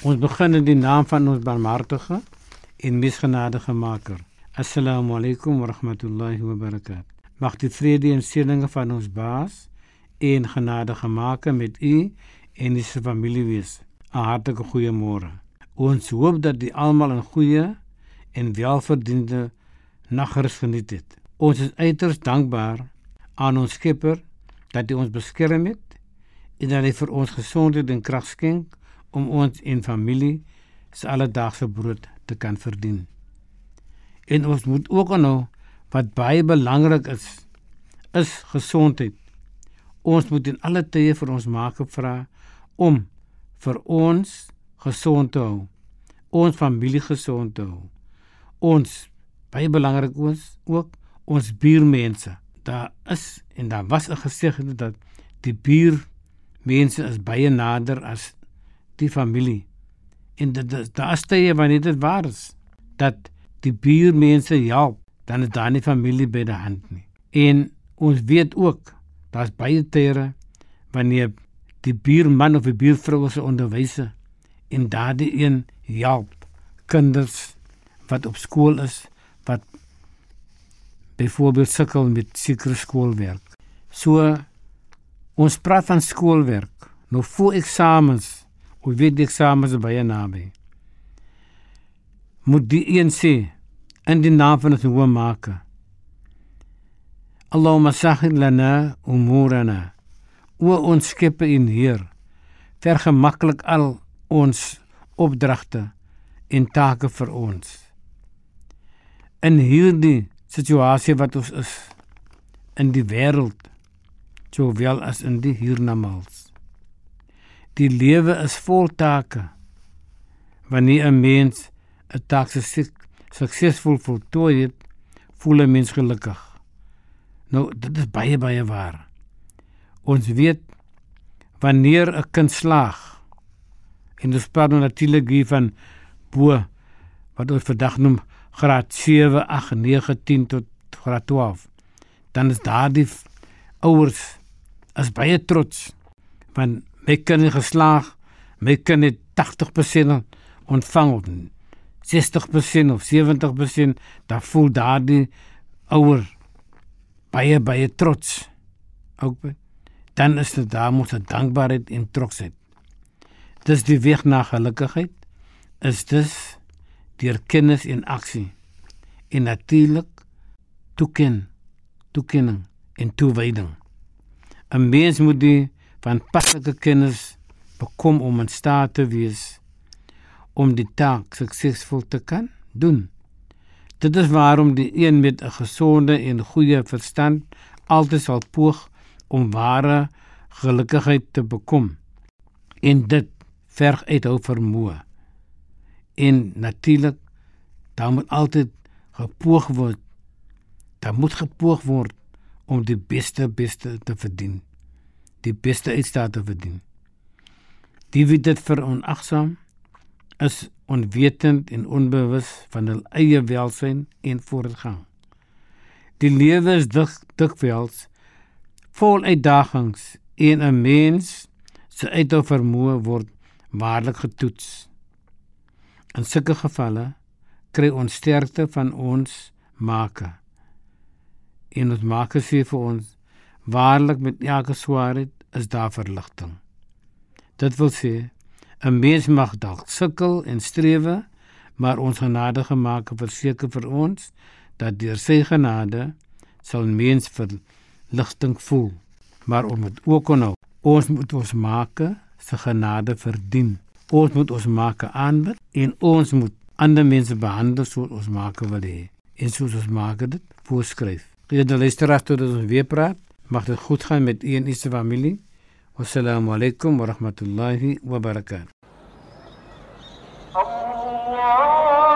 ons begin in die naam van ons barmhartige en misgenadige Maker. Assalamu alaykum wa rahmatullahi wa barakatuh. Mag die vrede en seëninge van ons Baas en genadige Maker met u en die se familie wees. 'n Hartlike goeiemôre. Ons hoop dat die almal 'n goeie en welverdiende nagrus geniet het. Ons is uiters dankbaar aan ons Skepper dat hy ons beskerm het en dat hy vir ons gesondheid en krag skenk om ons en familie se alledaagse brood te kan verdien. En ons moet ook aanhou wat baie belangrik is, is gesondheid. Ons moet in alle tye vir ons maak vra om vir ons gesond te hou, ons familie gesond te hou. Ons baie belangrik ons ook ons buurmense. Daar is en daar was 'n gesegde dat die buurmense is baie nader as die familie. En daar is tye wanneer dit waar is dat die buurmense help, dan is daar nie familie by die hand nie. En ons weet ook daar's baie tye wanneer die buurman of die buurvrou se onderwyser en daardie een help kinders wat op skool is wat byvoorbeeld sukkel met sekere skoolwerk. So ons praat van skoolwerk. Nou voor eksamens, weet die eksamens is baie naby. Moet die een sê in die naam van ons hoë maker. Allahumma sahhil lana umurana. O ons Skepper en Heer, vergemaklik al ons opdragte en take vir ons. In hierdie situasie wat ons is in die wêreld sowel as in die hiernamaals. Die lewe is vol take. Wanneer 'n mens 'n taak suk- suksesvol voltooi het, voel 'n mens gelukkig. Nou, dit is baie baie waar. Ons weet wanneer 'n kind slaag en ons praat nou natuurlik hier van bo wat ons vandag noem graad 7, 8, 9, 10 tot graad 12. Dan is daardie ouers as baie trots want my kind het geslaag, my kind het 80% ontvang of 60% of 70%, dan voel daardie ouer baie baie trots. Ook dan is dit daar moet 'n dankbaarheid en trotsheid. Dis die weg na gelukigheid is dis deur kennis en aksie en natuurlik toeken toekenning en toewyding. 'n Mens moet die van paslike kennis bekom om in staat te wees om die taak suksesvol te kan doen. Dit is waarom die een met 'n gesonde en goeie verstand altyd sal poog om ware gelukigheid te bekom. En dit verg uithou vermoë. En natuurlik daar moet altyd gepoog word. Daar moet gepoog word om die beste beste te verdien. Die beste uitstaat te verdien. Die wie dit veronagsaam is onwetend en onbewus van hul eie welsyn en voortgang. Die lewe is dik dikwels vol uitdagings en 'n mens se uithou vermoë word waarlik getoets. In sulke gevalle kry ons sterkte van ons maker. En ons maker sê vir ons waarlik met elke swaarheid is daar verligting. Dit wil sê 'n mens mag dalk sukkel en strewe, maar ons genadige maker verseker vir ons dat deur sy genade sal mens verligting voel. Maar ons moet ook onhou, ons moet ons maker se genade verdien. Ons moet ons maker aanbid en ons moet ander mense behandel soos ons maker wil hê en soos ons maker dit voorskryf. Geëerde luisteraars, tot ons weer praat, Mag dit goed gaan met u en u se familie. Wassalamu alaykum wa rahmatullahi wa barakatuh. Allah